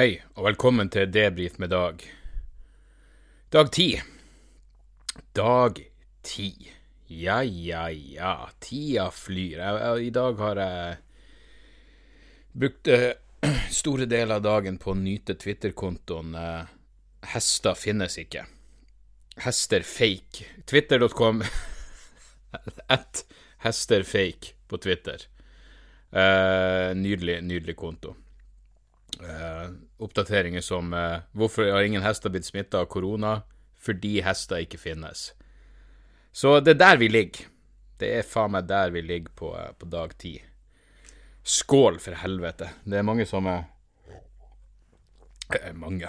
Hei, og velkommen til Debrif med Dag. Dag ti. Dag ti. Ja, ja, ja. Tida flyr. Jeg, jeg, I dag har jeg brukt uh, store deler av dagen på å nyte Twitter-kontoen uh, Hester finnes ikke. Hester fake. Twitter.com at hesterfake på Twitter. Uh, nydelig, nydelig konto. Uh, oppdateringer som eh, Hvorfor har ingen hester blitt smitta av korona? Fordi hester ikke finnes. Så det er der vi ligger. Det er faen meg der vi ligger på, uh, på dag ti. Skål, for helvete. Det er mange som er Mange.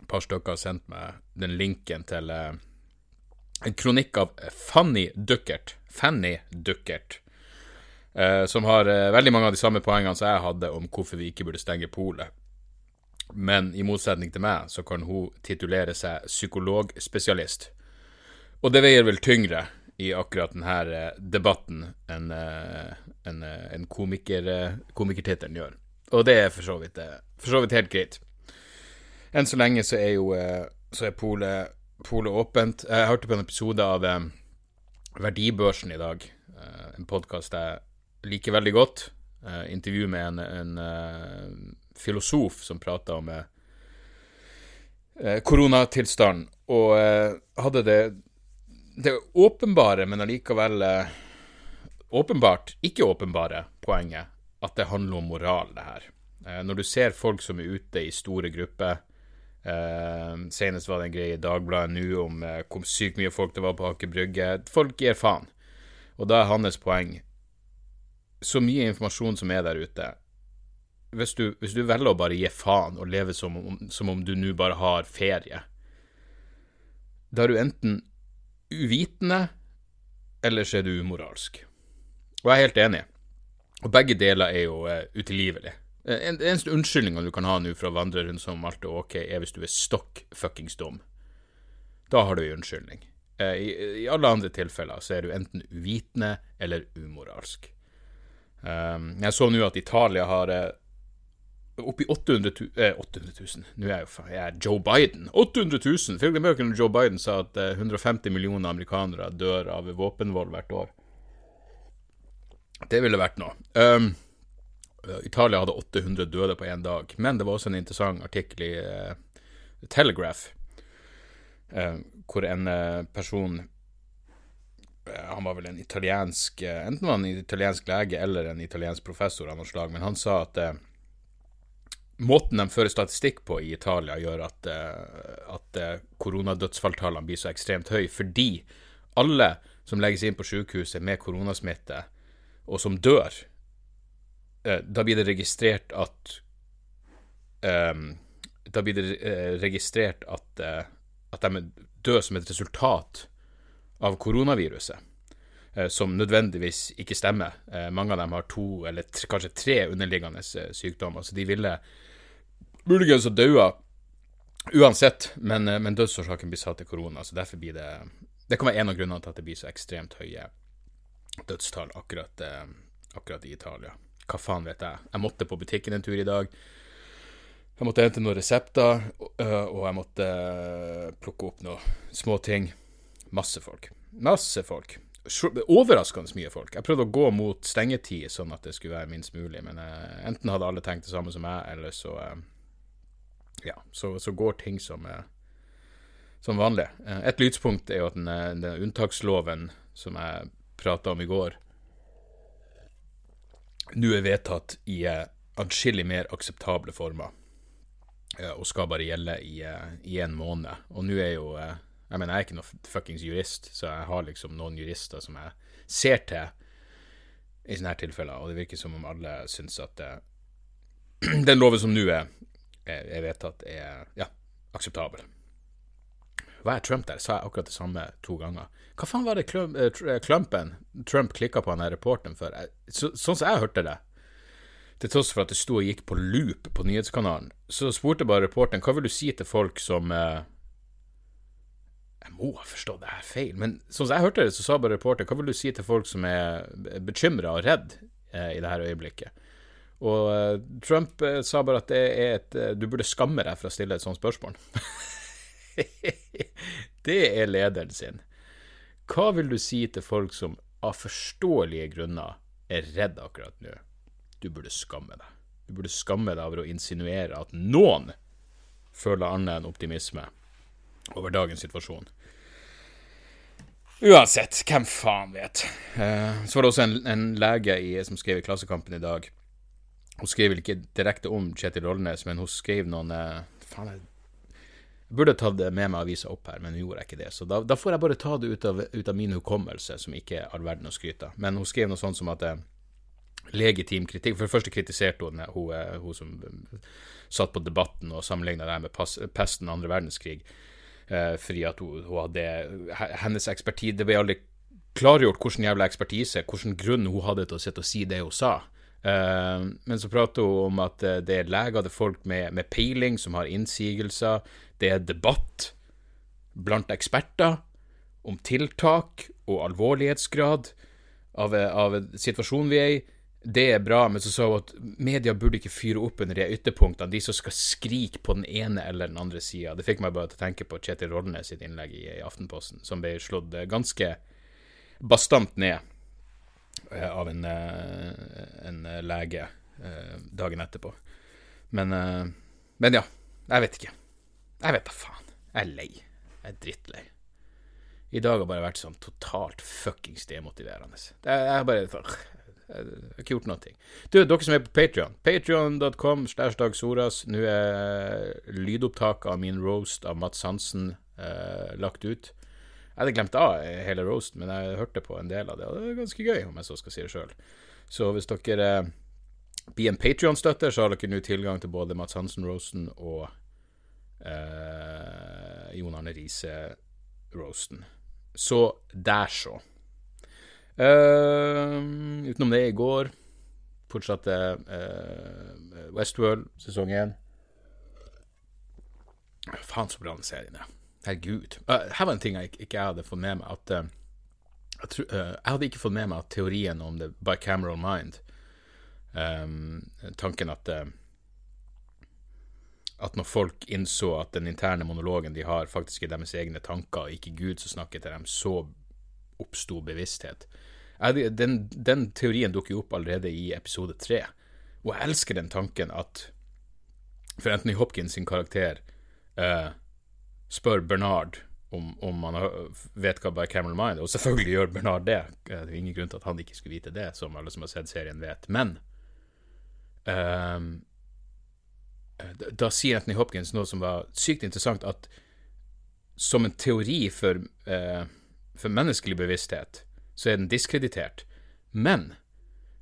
Et par stykker har sendt meg den linken til en kronikk av Fanny Duckert. Fanny Duckert. Uh, som har eh, veldig mange av de samme poengene som jeg hadde om hvorfor vi ikke burde stenge polet. Men i motsetning til meg, så kan hun titulere seg psykologspesialist. Og det veier vel tyngre i akkurat denne uh, debatten enn en, en komiker, komikertittelen gjør. Og det er for så, vidt, for så vidt helt greit. Enn så lenge så er jo så er polet, polet åpent. Jeg hørte på en episode av Verdibørsen i dag, en podkast jeg liker veldig godt. Uh, intervju med en, en uh, filosof som prata om uh, koronatilstanden, og hadde det, det åpenbare, men allikevel åpenbart ikke åpenbare poenget at det handler om moral, det her. når du ser folk som er ute i store grupper Senest var det en greie i Dagbladet nå om hvor sykt mye folk det var på Aker Brygge. Folk gir faen. Og da er hans poeng så mye informasjon som er der ute Hvis du, hvis du velger å bare gi faen og leve som om, som om du nå bare har ferie, da er du enten uvitende, eller så er du umoralsk. Og jeg er helt enig. Og begge deler er jo uh, utilgivelig. En, eneste unnskyldninga du kan ha nå for å vandre rundt som alt er ok, er hvis du er stokk fuckings dum. Da har du ei unnskyldning. Uh, i, I alle andre tilfeller så er du enten uvitende eller umoralsk. Um, jeg så nå at Italia har uh, oppi 800 000 eh, 800 000 Nå er jeg jo jeg er Joe Biden. 800 000! Følg med Joe Biden sa at uh, 150 millioner amerikanere dør av våpenvold hvert år. Det ville vært noe. Um, Italia hadde 800 døde på én dag, men det var også en interessant artikkel i uh, Telegraph hvor en person han var vel en italiensk Enten var han en italiensk lege eller en italiensk professor av noe slag, men han sa at eh, måten de fører statistikk på i Italia, gjør at, eh, at eh, koronadødsfalltallene blir så ekstremt høye, fordi alle som legges inn på sykehuset med koronasmitte, og som dør, eh, da blir det registrert at Da blir det registrert at, at de dør som et resultat av koronaviruset, eh, som nødvendigvis ikke stemmer. Eh, mange av dem har to eller kanskje tre underliggende eh, sykdommer, så de ville muligens ha daua uansett, men, men dødsårsaken blir satt til korona, så derfor blir det Det kan være en av grunnene til at det blir så ekstremt høye dødstall akkurat, akkurat i Italia. Hva faen vet jeg? Jeg måtte på butikken en tur i dag. Jeg måtte hente noen resepter, og jeg måtte plukke opp noen småting. Masse folk. Masse folk. Overraskende mye folk. Jeg prøvde å gå mot stengetid, sånn at det skulle være minst mulig, men uh, enten hadde alle tenkt det samme som meg, eller så uh, Ja, så, så, går ting som, uh, som vanlig. et lydspunkt er jo at den, den unntaksloven som jeg prata om i går, nå er vedtatt i atskillig mer akseptable former, og skal bare gjelde i, en måned. Og nå er jo jeg mener, jeg er ikke noen fuckings jurist, så jeg har liksom noen jurister som jeg ser til i sånne her tilfeller, og det virker som om alle syns at det, den loven som nå er, er, vedtatt, er ja, akseptabel. Hva er Trump der? Sa jeg akkurat det samme to ganger? Hva faen var det Klumpen eh, Trump klikka på han der reporteren for? Så, sånn som jeg hørte det, til tross for at det sto og gikk på loop på nyhetskanalen, så spurte bare reporteren hva vil du si til folk som uh, jeg må ha forstått det her feil, men sånn som jeg hørte det, så sa bare reporter Hva vil du si til folk som er bekymra og redd eh, i det her øyeblikket? Og eh, Trump eh, sa bare at det er et uh, Du burde skamme deg for å stille et sånt spørsmål. det er lederen sin. Hva vil du si til folk som av forståelige grunner er redd akkurat nå? Du burde skamme deg. Du burde skamme deg over å insinuere at noen føler annet enn optimisme over dagens situasjon. Uansett, hvem faen vet. så var det også en, en lege i, som skrev i Klassekampen i dag hun skrev ikke direkte om Kjetil Rollnes, men hun skrev noen eh, Faen, jeg burde tatt det med meg avisa opp her, men hun gjorde ikke det. Så da, da, får jeg bare ta det ut av, ut av min hukommelse, som ikke er all verden å skryte av. Men hun skrev noe sånt som at eh, legitim kritikk For det første kritiserte hun eh, hun, eh, som satt på Debatten og sammenligna det med pesten andre verdenskrig, eh, fordi at hun, hun hadde Hennes ekspertise Det ble aldri klargjort hvilken jævla ekspertise, hvilken grunn hun hadde til å sitte og si det hun sa. Uh, men så prater hun om at uh, det er leger, det er folk med, med, peiling som har innsigelser. Det er debatt blant eksperter om tiltak og alvorlighetsgrad av, av situasjonen vi er i. Det er bra, men så sa hun at media burde ikke fyre opp under de ytterpunktene, de som skal skrike på den ene eller den andre sida. Det fikk meg bare til å tenke på Kjetil Rollnes sitt innlegg i, i Aftenposten, som ble slått eh, ganske bastant ned Eh, av en, eh, en lege dagen etterpå. Men, men ja. Jeg vet ikke. Jeg vet da faen. Jeg er lei. Jeg er drittlei. I dag har bare vært sånn totalt fuckings demotiverende. Jeg har bare Jeg har ikke gjort noe. Du, dere som er på Patrion. Patrion.com Dag Soras. Nå er lydopptaket av min roast av Mats Hansen eh, lagt ut. Jeg hadde glemt av hele roasten, men jeg hørte på en del av det, og det er ganske gøy, om jeg så skal si det sjøl. Så hvis dere eh, blir en Patrion-støtter, så har dere nå tilgang til både Mats Hansen-roasten og eh, Jon Arne Riise-roasten. Så der, så. Uh, utenom det, i går fortsatte uh, Westworld sesong én. Faen, så bra den serien er. Herregud. Uh, her var en ting jeg ikke hadde fått med meg. At, uh, jeg, jeg, hadde ikke fått med meg at teorien om the bicameral mind um, Tanken at at når folk innså at den interne monologen de har, faktisk er deres egne tanker, og ikke Gud som snakker til dem, så oppsto bevissthet. Den, den, teorien dukker jo opp allerede i episode tre, og jeg elsker den tanken at For Anthony Hopkins sin karakter eh, spør Bernard om, om han vet hva Cameron Mind og selvfølgelig gjør Bernard det. Det er ingen grunn til at han ikke skulle vite det, som alle som har sett serien, vet. Men eh, da, da sier Anthony Hopkins noe som var sykt interessant, at som en teori for, eh, for menneskelig bevissthet, så er den diskreditert. Men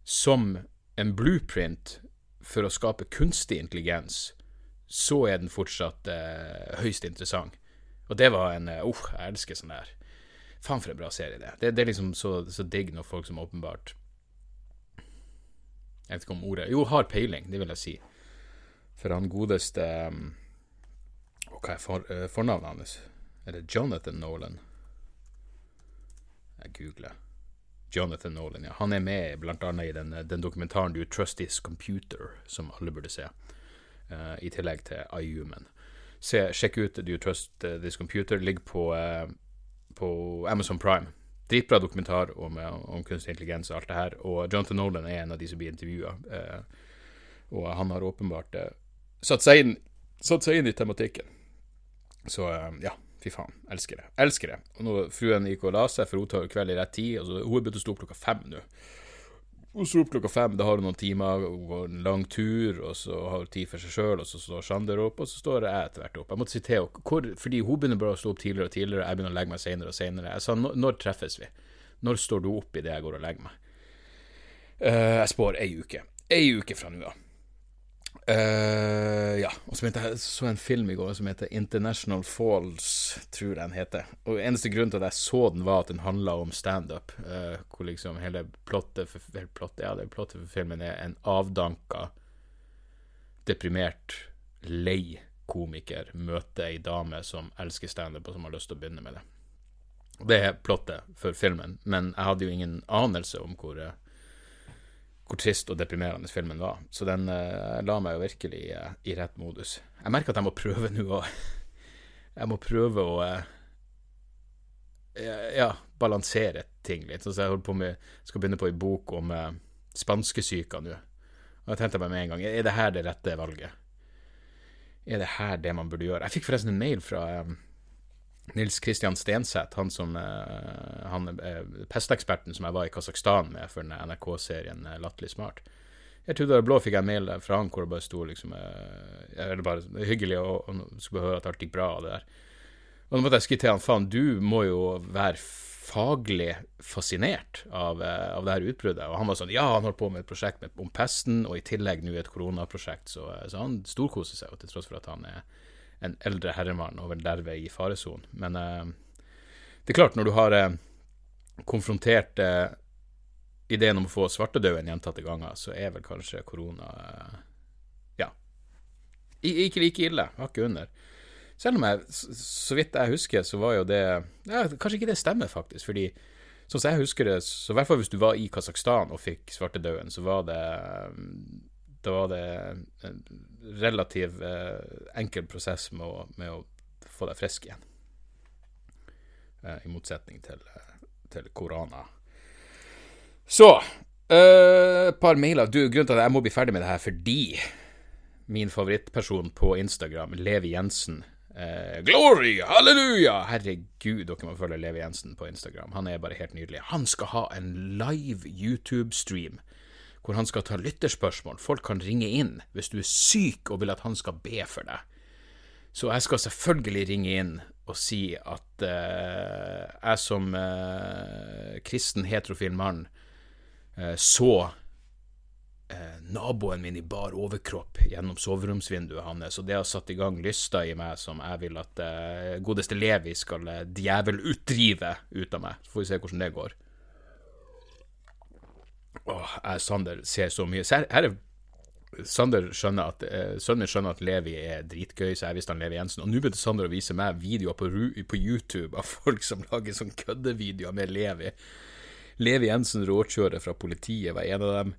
som en blueprint for å skape kunstig intelligens, så er den fortsatt eh, høyst interessant. Og det var en Uff, uh, jeg elsker sånn der. Faen, for en bra serie, det. Det, det er liksom så, så, digg når folk som åpenbart Jeg vet ikke om ordet Jo, har peiling, det vil jeg si. For han godeste um, Hva er for, uh, fornavnet hans? Er det Jonathan Nolan? Jeg googler. Jonathan Nolan, ja. Han er med annet i den, den dokumentaren Do Trust This Computer, som alle burde se. Uh, I tillegg til iHuman sjekk ut Do You Trust uh, This Computer. Ligger på, uh, på Amazon Prime. Dritbra dokumentar om, uh, om, kunstig intelligens og alt det her. Og Jonathan Nolan er en av de som blir intervjua. og han har åpenbart satt seg, inn, satt, seg inn, i tematikken. Så ja, fy faen. Elsker det. Elsker det. Og nå fruen gikk og la seg, for hun tar kveld i rett tid. Altså, hun er begynt å stå opp klokka fem nå. Hun står opp klokka fem, da har hun noen timer, hun går en lang tur, og så har hun tid for seg sjøl, og så står Sander opp, og så står jeg etter hvert opp. Jeg måtte si til henne, fordi hun begynner bare å stå opp tidligere og tidligere, jeg begynner å legge meg senere og senere. Jeg sa når treffes vi? Når står du opp idet jeg går og legger meg? Uh, jeg spår ei uke. Ei uke fra nå av. Uh, ja. Og så jeg så en film i går som heter International Falls, tror jeg den heter. Og Eneste grunn til at jeg så den, var at den handla om standup. Uh, hvor liksom hele plottet for, plottet, ja, det plottet for filmen er en avdanka, deprimert, lei komiker møter ei dame som elsker standup, og som har lyst til å begynne med det. Det er plottet for filmen, men jeg hadde jo ingen anelse om hvor, hvor trist og deprimerende filmen var. Så den uh, la meg jo virkelig uh, i rett modus. Jeg merker at jeg må prøve nå å Jeg må prøve å uh, ja, balansere ting litt. Så jeg holder på med, skal begynne på ei bok om uh, spanskesyka nå. Og jeg tenkte meg med en gang Er det her det rette valget? Er det her det man burde gjøre? Jeg fikk forresten en mail fra um, Nils Kristian Stenseth, han som uh, han uh, pesteksperten som jeg var i Kasakhstan med for NRK-serien uh, Latterlig smart. Jeg trodde det blå, fikk jeg en mail fra han hvor det bare sto liksom Eller bare hyggelig og, og skulle høre at alt gikk bra og det der. Og da måtte jeg skrive til han faen, du må jo være faglig fascinert av, av det her utbruddet. Og han var sånn ja, han holdt på med et prosjekt med, om pesten, og i tillegg nå et koronaprosjekt, så, så han storkoser seg, og til tross for at han er en eldre herremann og vel derved i faresonen. Men uh, det er klart, når du har uh, konfrontert uh, ideen om å få svartedauden gjentatte ganger, så er vel kanskje korona Ja. Ikke like ille. Hakket under. Selv om jeg, så vidt jeg husker, så var jo det ja, Kanskje ikke det stemmer, faktisk. fordi sånn som jeg husker det, så i hvert fall hvis du var i Kasakhstan og fikk svartedauden, så var det da var det en relativt eh, enkel prosess med å, med å, få deg frisk igjen. Eh, I motsetning til, eh, til korona. Så et uh, par mailer. Du, grunnen til at jeg må bli ferdig med det her fordi min favorittperson på Instagram, Levi Jensen uh, Glory! Halleluja! Herregud, dere må følge Levi Jensen på Instagram. Han er bare helt nydelig. Han skal ha en live YouTube-stream hvor han skal ta lytterspørsmål. Folk kan ringe inn hvis du er syk og vil at han skal be for deg. Så jeg skal selvfølgelig ringe inn og si at uh, jeg som uh, kristen, heterofil mann uh, så naboen min i bar overkropp gjennom soveromsvinduet hans, og det har satt i gang lyster i meg som jeg vil at godeste Levi skal djevelutdrive ut av meg. Så får vi se hvordan det går. Åh, jeg Sander ser så mye. Her, her er Sander skjønner at eh, Sønnen skjønner at Levi er dritgøy, så jeg visste han Levi Jensen. Og nå begynte Sander å vise meg videoer på, på, YouTube av folk som lager sånn køddevideoer med Levi. Levi Jensen råkjører fra politiet var en av dem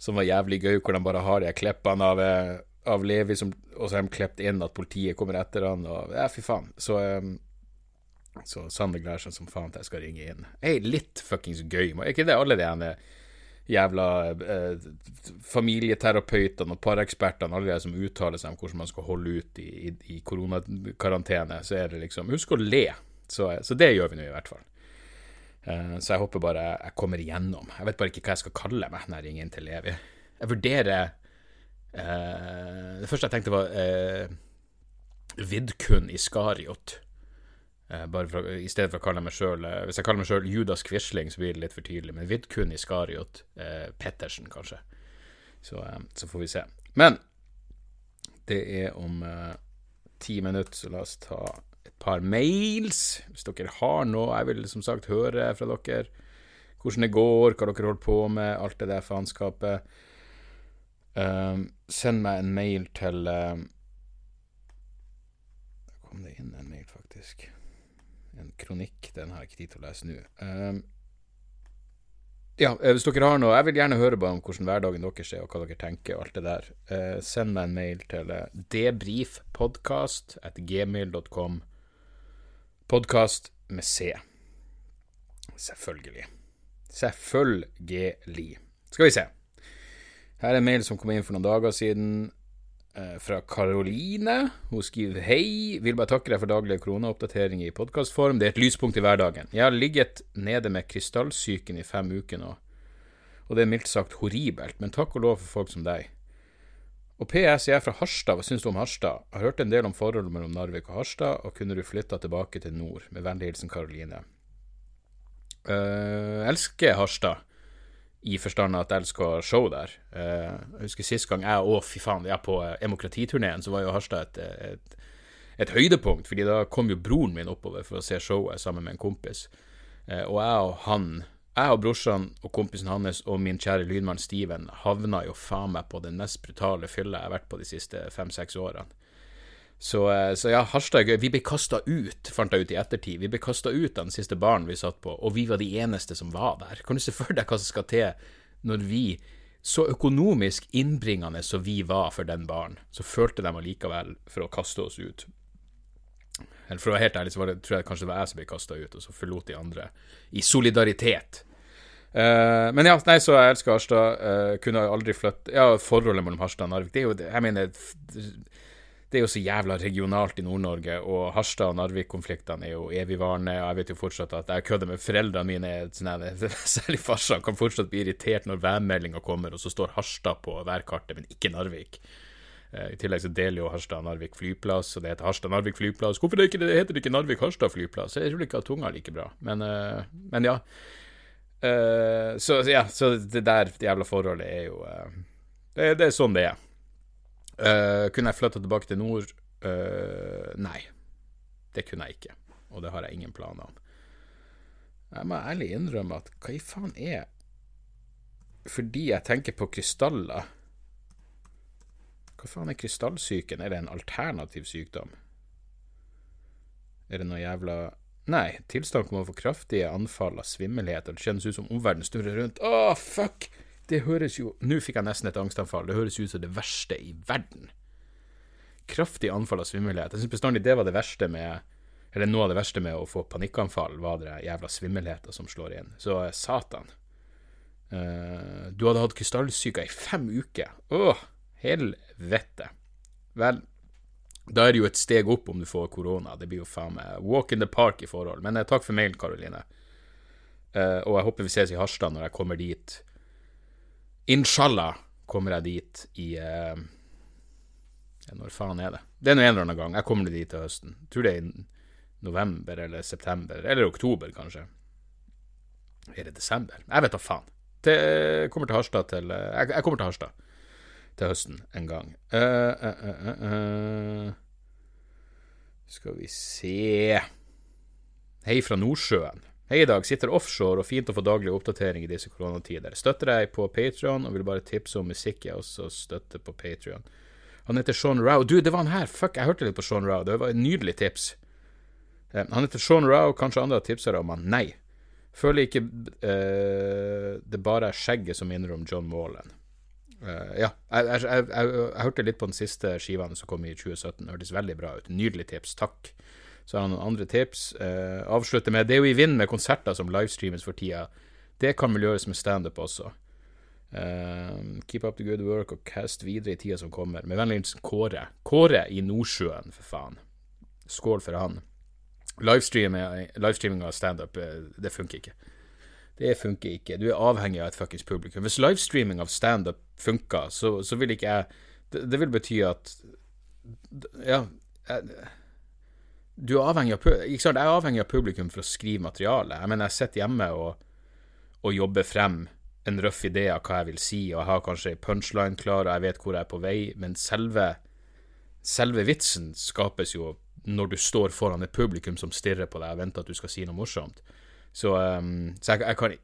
som var jævlig gøy, hvor de bare har de klippene av, eh, av Levi, som, og så har de klippet inn at politiet kommer etter han, og ja, fy faen. Så eh, så Sander gleder seg som faen til jeg skal ringe inn. Ei, litt fuckings gøy. Er ikke det alle de ene jævla eh, familieterapeutene og parekspertene, alle de som uttaler seg om hvordan man skal holde ut i, i, i koronakarantene, så er det liksom Husk å le. Så, så det gjør vi nå, i hvert fall. Eh, så jeg håper bare jeg kommer igjennom. Jeg vet bare ikke hva jeg skal kalle meg når jeg ringer inn til Levi. Jeg vurderer eh, Det første jeg tenkte, var eh, Vidkun Iskariot. Uh, bare for, I stedet for å kalle meg sjøl uh, Hvis jeg kaller meg sjøl Judas Quisling, så blir det litt for tydelig. Men Vidkun Iskariot eh, Pettersen, kanskje. Så, så, får vi se. Men det er om ti minutter, så la oss ta et par mails. Hvis dere har noe jeg vil som sagt høre fra dere. Hvordan det går, hva dere holder på med, alt det der faenskapet. send meg en mail til Kom det inn en mail, faktisk en kronikk. Den har jeg ikke tid til å lese nå. Um, ja, eh, hvis dere har noe Jeg vil gjerne høre bare om hvordan hverdagen deres er, og hva dere tenker, og alt det der. Uh, send meg en mail til uh, debrifpodkast at. Podkast med C. Selvfølgelig. Selvfølgelig. Skal vi se. Her er en mail som kom inn for noen dager siden. Eh, fra Karoline. Hun skriver hei, vil bare takke deg for daglige koronaoppdateringer i podkastform. Det er et lyspunkt i hverdagen. Jeg har ligget nede med krystallsyken i fem uker nå, og det er mildt sagt horribelt, men takk og lov for folk som deg. Og PS, jeg er fra Harstad, hva syns du om Harstad? Jeg har hørt en del om forholdet mellom Narvik og Harstad, og kunne du flytta tilbake til nord? Med vennlig hilsen Karoline. Uh, elsker Harstad i forstand at jeg elsker show der. Eh, jeg husker sist gang jeg og fy faen, jeg på eh, demokratiturneen, så var jo Harstad et, et, et, høydepunkt, fordi da kom jo broren min oppover for å se showet sammen med en kompis. Eh, og jeg og han, jeg og brorsan og kompisen hans og min kjære lydmann Steven havna jo faen meg på den mest brutale fylla jeg har vært på de siste fem-seks årene. Så, eh, så, ja, gøy. Vi ble kasta ut, fant jeg ut i ettertid. Vi ble kasta ut av den siste baren vi satt på, og vi var de eneste som var der. Kan du se for deg hva som skal til når vi så økonomisk innbringende som vi var for den baren, så følte de allikevel for å kaste oss ut. Eller For å være helt ærlig, så det, tror jeg kanskje det var jeg som ble kasta ut, og så forlot de andre i solidaritet. Uh, men ja, nei, så jeg elsker Harstad. Uh, kunne aldri flytte Ja, forholdet mellom Harstad og Narvik Det er jo, jeg mener det er jo så jævla regionalt i Nord-Norge, og Harstad og Narvik-konfliktene er jo evigvarende. Og jeg vet jo fortsatt at jeg kødder med foreldrene mine, sånn særlig farsan, kan fortsatt bli irritert når værmeldinga kommer, og så står Harstad på værkartet, men ikke Narvik. Uh, I tillegg så deler jo Harstad Narvik flyplass, og det heter Harstad Narvik flyplass. Hvorfor det ikke, det heter det ikke Narvik Harstad flyplass? Jeg tror ikke at tunga er like bra, men, uh, men ja. Uh, så ja, så det der det jævla forholdet er jo det, det, er sånn det er. Uh, kunne jeg flytta tilbake til nord? Uh, nei. Det kunne jeg ikke. Og det har jeg ingen planer om. Jeg må ærlig innrømme at hva i faen er Fordi jeg tenker på krystaller Hva faen er krystallsyken? Er det en alternativ sykdom? Er det noe jævla Nei, tilstand kommer for kraftige anfall av svimmelhet, og det kjennes ut som omverdenen snurrer rundt. Å, fuck! Det høres jo Nå fikk jeg nesten et angstanfall. Det høres ut som det verste i verden. Kraftig anfall av svimmelhet. Jeg syns bestandig det var det verste med Eller noe av det verste med å få panikkanfall, var det jævla svimmelheten som slår inn. Så eh, satan. Uh, du hadde hatt krystallsyke i fem uker. Åh, helvete. Vel, da er det jo et steg opp om du får korona. Det blir jo faen meg walk in the park i forhold. Men uh, takk for mailen, Karoline. Uh, og jeg håper vi ses i Harstad når jeg kommer dit Inshallah kommer jeg dit i eh, Når faen er det? Det er nå en eller annen gang. Jeg kommer dit til høsten. Jeg tror det er i november eller september. Eller oktober, kanskje. Er det desember? Jeg vet da faen. Jeg kommer til Harstad til jeg, jeg, kommer til Harstad til høsten en gang. Uh, uh, uh, Skal vi se Hei fra Nordsjøen. Hei i dag, sitter offshore og fint å få daglig oppdatering i disse koronatider. Støtter deg på Patrion og vil bare tipse om musikk jeg også støtter på Patrion. Han heter Sean Rao. Du, det var han her! Fuck, jeg hørte litt på Sean Rao. Det var et nydelig tips. Eh, han heter Sean Rao, kanskje andre har tipsa om han. Nei. Føler ikke uh, det bare er skjegget som minner om John Wallen. Uh, ja, jeg, jeg, jeg, jeg, hørte litt på den siste skiva som kom i 2017. Hørtes veldig bra ut. Nydelig tips. Takk. Så har han noen andre tips. Uh, avslutter med Det er jo i vind med konserter som livestreames for tida. Det kan vel gjøres med standup også. Uh, keep up the good work og cast videre i tida som kommer. Med vennlig hilsen Kåre. Kåre i Nordsjøen, for faen. Skål for han. Livestreaming av standup, uh, det funker ikke. Det funker ikke. Du er avhengig av et fuckings publikum. Hvis livestreaming av standup funker, så, så vil ikke jeg det, det, vil bety at Ja. Jeg, du er avhengig av, ikke sant? Jeg er avhengig av publikum for å skrive materiale. Jeg mener, jeg sitter hjemme og, og, jobber frem en røff idé av hva jeg vil si, og jeg har kanskje ei punchline klar, og jeg vet hvor jeg er på vei, men selve, selve vitsen skapes jo når du står foran et publikum som stirrer på deg og venter at du skal si noe morsomt. Så, um, så jeg, jeg, kan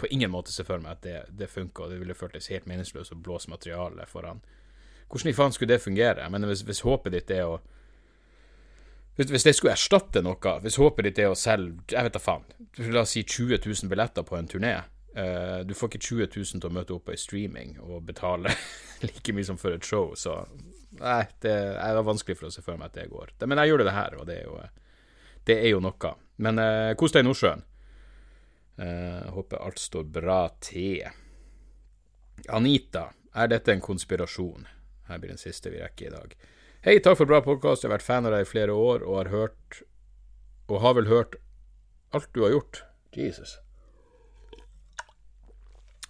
på ingen måte se for meg at det, det funker, og det ville føltes helt meningsløst å blåse materiale foran. Hvordan i faen skulle det fungere? Mener, hvis, hvis håpet ditt er å hvis, det skulle erstatte noe, hvis håpet ditt er å selge jeg vet da faen, la oss si 20 000 billetter på en turné uh, Du får ikke 20 000 til å møte opp i streaming og betale like mye som for et show, så nei, det er vanskelig for å se for meg at det går. Men jeg gjør det her, og det er jo, det er jo noe. Men uh, kos deg i Nordsjøen. Uh, håper alt står bra til. Anita, er dette en konspirasjon? Her blir den siste vi rekker i dag. Hei, takk for bra podkast. Jeg har vært fan av deg i flere år og har hørt Og har vel hørt alt du har gjort. Jesus.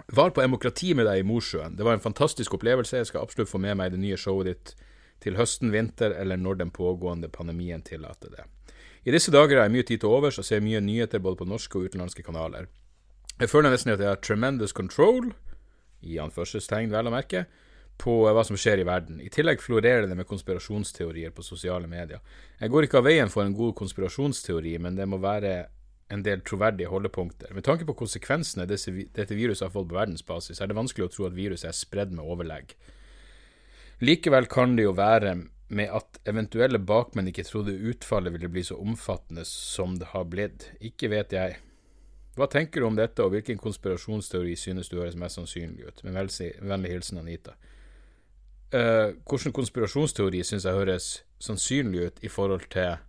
Var på Demokrati med deg i Mosjøen. Det var en fantastisk opplevelse. Jeg skal absolutt få med meg det nye showet ditt til høsten, vinter eller når den pågående pandemien tillater det. I disse dager har jeg mye tid til overs og ser mye nyheter både på norske og utenlandske kanaler. Jeg føler nesten at jeg har tremendous control, i anførselstegn vel å merke, på hva som skjer i verden. I tillegg florerer det med konspirasjonsteorier på sosiale medier. Jeg går ikke av veien for en god konspirasjonsteori, men det må være en del troverdige holdepunkter. Med tanke på konsekvensene dette viruset har fått på verdensbasis, er det vanskelig å tro at viruset er spredd med overlegg. Likevel kan det jo være med at eventuelle bakmenn ikke trodde utfallet ville bli så omfattende som det har blitt. Ikke vet jeg. Hva tenker du om dette, og hvilken konspirasjonsteori synes du høres mest sannsynlig ut? Med vennlig hilsen Anita. Uh, hvilken konspirasjonsteori syns jeg høres sannsynlig ut i forhold til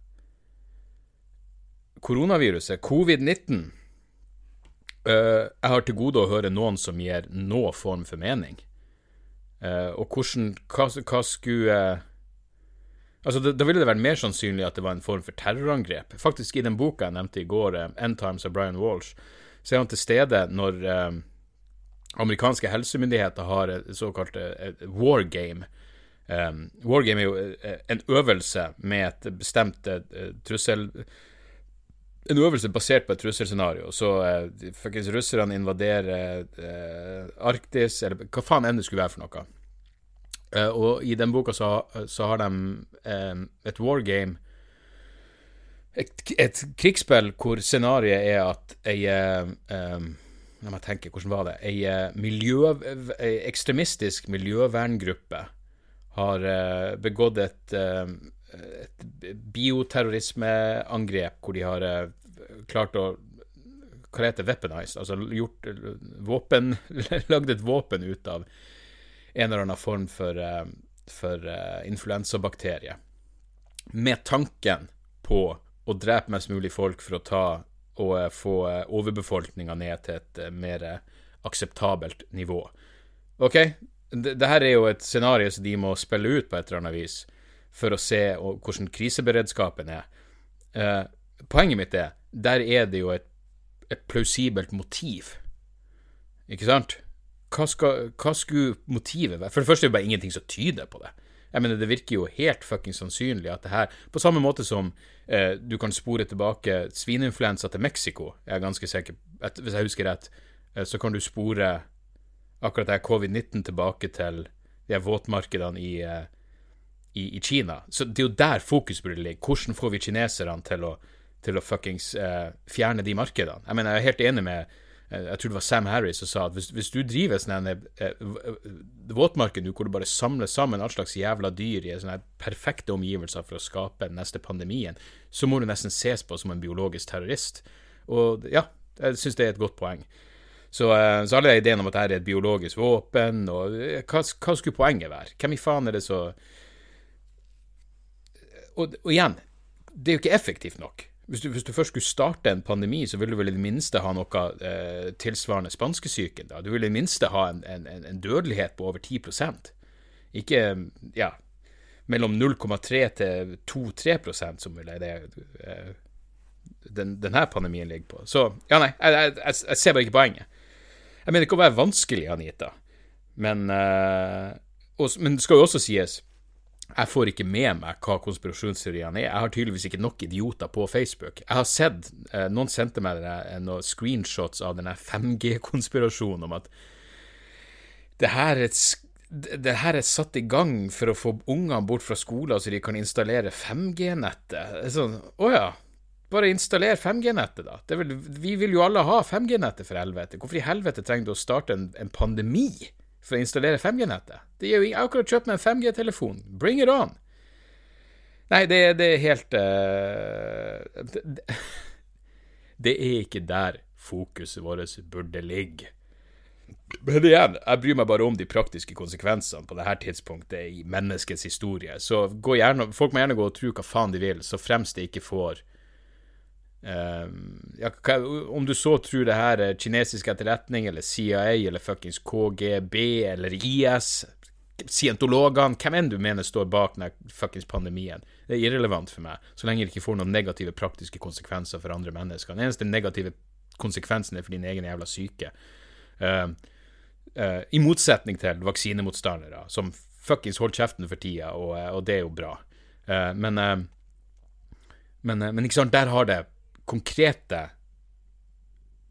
koronaviruset, covid-19? Uh, jeg har til gode å høre noen som gir noen form for mening. Uh, og hvordan Hva, hva skulle Altså, Da ville det vært mer sannsynlig at det var en form for terrorangrep. Faktisk, i den boka jeg nevnte i går, uh, 'End Times' av Brian Walsh, så er han til stede når uh, amerikanske helsemyndigheter har et såkalt uh, war game. Um, war game er jo en øvelse med et bestemt trussel en øvelse basert på et trusselscenario. Så uh, russerne invaderer uh, Arktis, eller hva faen enn det skulle være for noe. Uh, og i den boka så, så har de um, et wargame et, et krigsspill hvor scenarioet er at ei um, La meg tenke, hvordan var det? Ei, miljø, ei ekstremistisk miljøverngruppe har uh, begått et, uh, et bioterrorismeangrep hvor de har klart å Hva heter weaponized? Altså gjort våpen Lagd et våpen ut av en eller annen form for, for influensabakterie. Med tanken på å drepe mest mulig folk for å ta og uh, få overbefolkninga ned til et mer akseptabelt nivå. OK, det, her er jo et scenario som de må spille ut på et eller annet vis for å se hvordan kriseberedskapen er. poenget mitt er der er det jo et, et plausibelt motiv, ikke sant? hva, skal, hva skulle motivet være? For det første er det bare ingenting som tyder på det. Jeg mener, Det virker jo helt fucking sannsynlig at det her På samme måte som eh, du kan spore tilbake svineinfluensa til Mexico, jeg er ganske sikker at, Hvis jeg husker rett, eh, så kan du spore akkurat det covid-19 tilbake til de våtmarkedene i, eh, i, i, Kina. Så det er jo der fokus burde ligge. Hvordan får vi kineserne til å, til å fuckings eh, fjerne de markedene? Jeg mener, jeg er helt enig med jeg tror det var Sam Harris som sa at hvis, hvis du driver sånn eh, eh, våtmarked hvor du bare samler sammen all slags jævla dyr i sånne perfekte omgivelser for å skape den neste pandemien, så må du nesten ses på som en biologisk terrorist. Og ja, jeg syns det er et godt poeng. Så, så alle ideen om at dette er et biologisk våpen, og hva, hva skulle poenget være? Hvem i faen er det så og, og igjen, det er jo ikke effektivt nok. Hvis du, hvis du, først skulle starte en pandemi, så ville du vel i det minste ha noe eh, tilsvarende spanskesyken. da. Du ville i det minste ha en, en, en dødelighet på over 10% Ikke ja, mellom 0,3 til 2-3% som ville det eh, den, denne pandemien ligger på. Så ja, nei, jeg, jeg, jeg, ser bare ikke poenget. Jeg mener ikke å være vanskelig, Anita, men, eh, også, men det skal jo også sies jeg får ikke med meg hva konspirasjonsteoriene er. Jeg har tydeligvis ikke nok idioter på Facebook. Jeg har sett eh, Noen sendte meg eh, noen screenshots av denne 5G-konspirasjonen om at det her, er, det her er satt i gang for å få ungene bort fra skolen så de kan installere 5G-nettet. Sånn, å ja. Bare installer 5G-nettet, da. Vil, vi vil jo alle ha 5G-nettet, for helvete. Hvorfor i helvete trenger du å starte en, en pandemi? For å installere 5G-nettet. Det er jo akkurat kjøpt meg en 5G-telefon. Bring it on! Nei, det, det er helt uh, det, det, er ikke der fokuset vårt burde ligge. Men igjen, jeg bryr meg bare om de praktiske konsekvensene på dette tidspunktet i menneskets historie. Så gjerne, folk må gjerne gå og tro hva faen de vil, så fremst de ikke får Um, ja, om du så tror det her er kinesisk etterretning, eller CIA, eller fuckings KGB, eller IS Scientologene, hvem enn du mener står bak den fuckings pandemien. Det er irrelevant for meg, så lenge det ikke får noen negative praktiske konsekvenser for andre mennesker. Den eneste negative konsekvensen er for din egen jævla syke. Uh, uh, I motsetning til vaksinemotstandere, som fuckings holder kjeften for tida, og, og det er jo bra. Uh, men, men, men ikke sant, der har det konkrete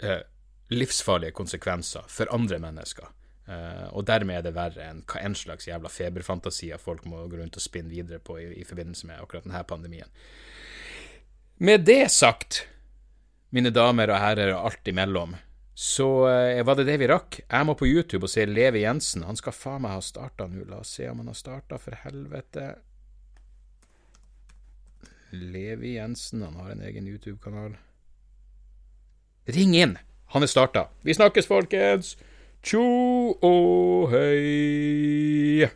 eh, livsfarlige konsekvenser for andre mennesker. Eh, og dermed er det verre enn hva en slags jævla feberfantasier folk må gå rundt og spinne videre på i, i forbindelse med akkurat denne pandemien. Med det sagt, mine damer og herrer og alt imellom, så eh, var det det vi rakk. Jeg må på YouTube og se Levi Jensen. Han skal faen meg ha starta nå. La oss se om han har starta, for helvete. Levi Jensen, han har en egen YouTube-kanal. ring inn. Han er starta. Vi snakkes, folkens. Tjo og hei.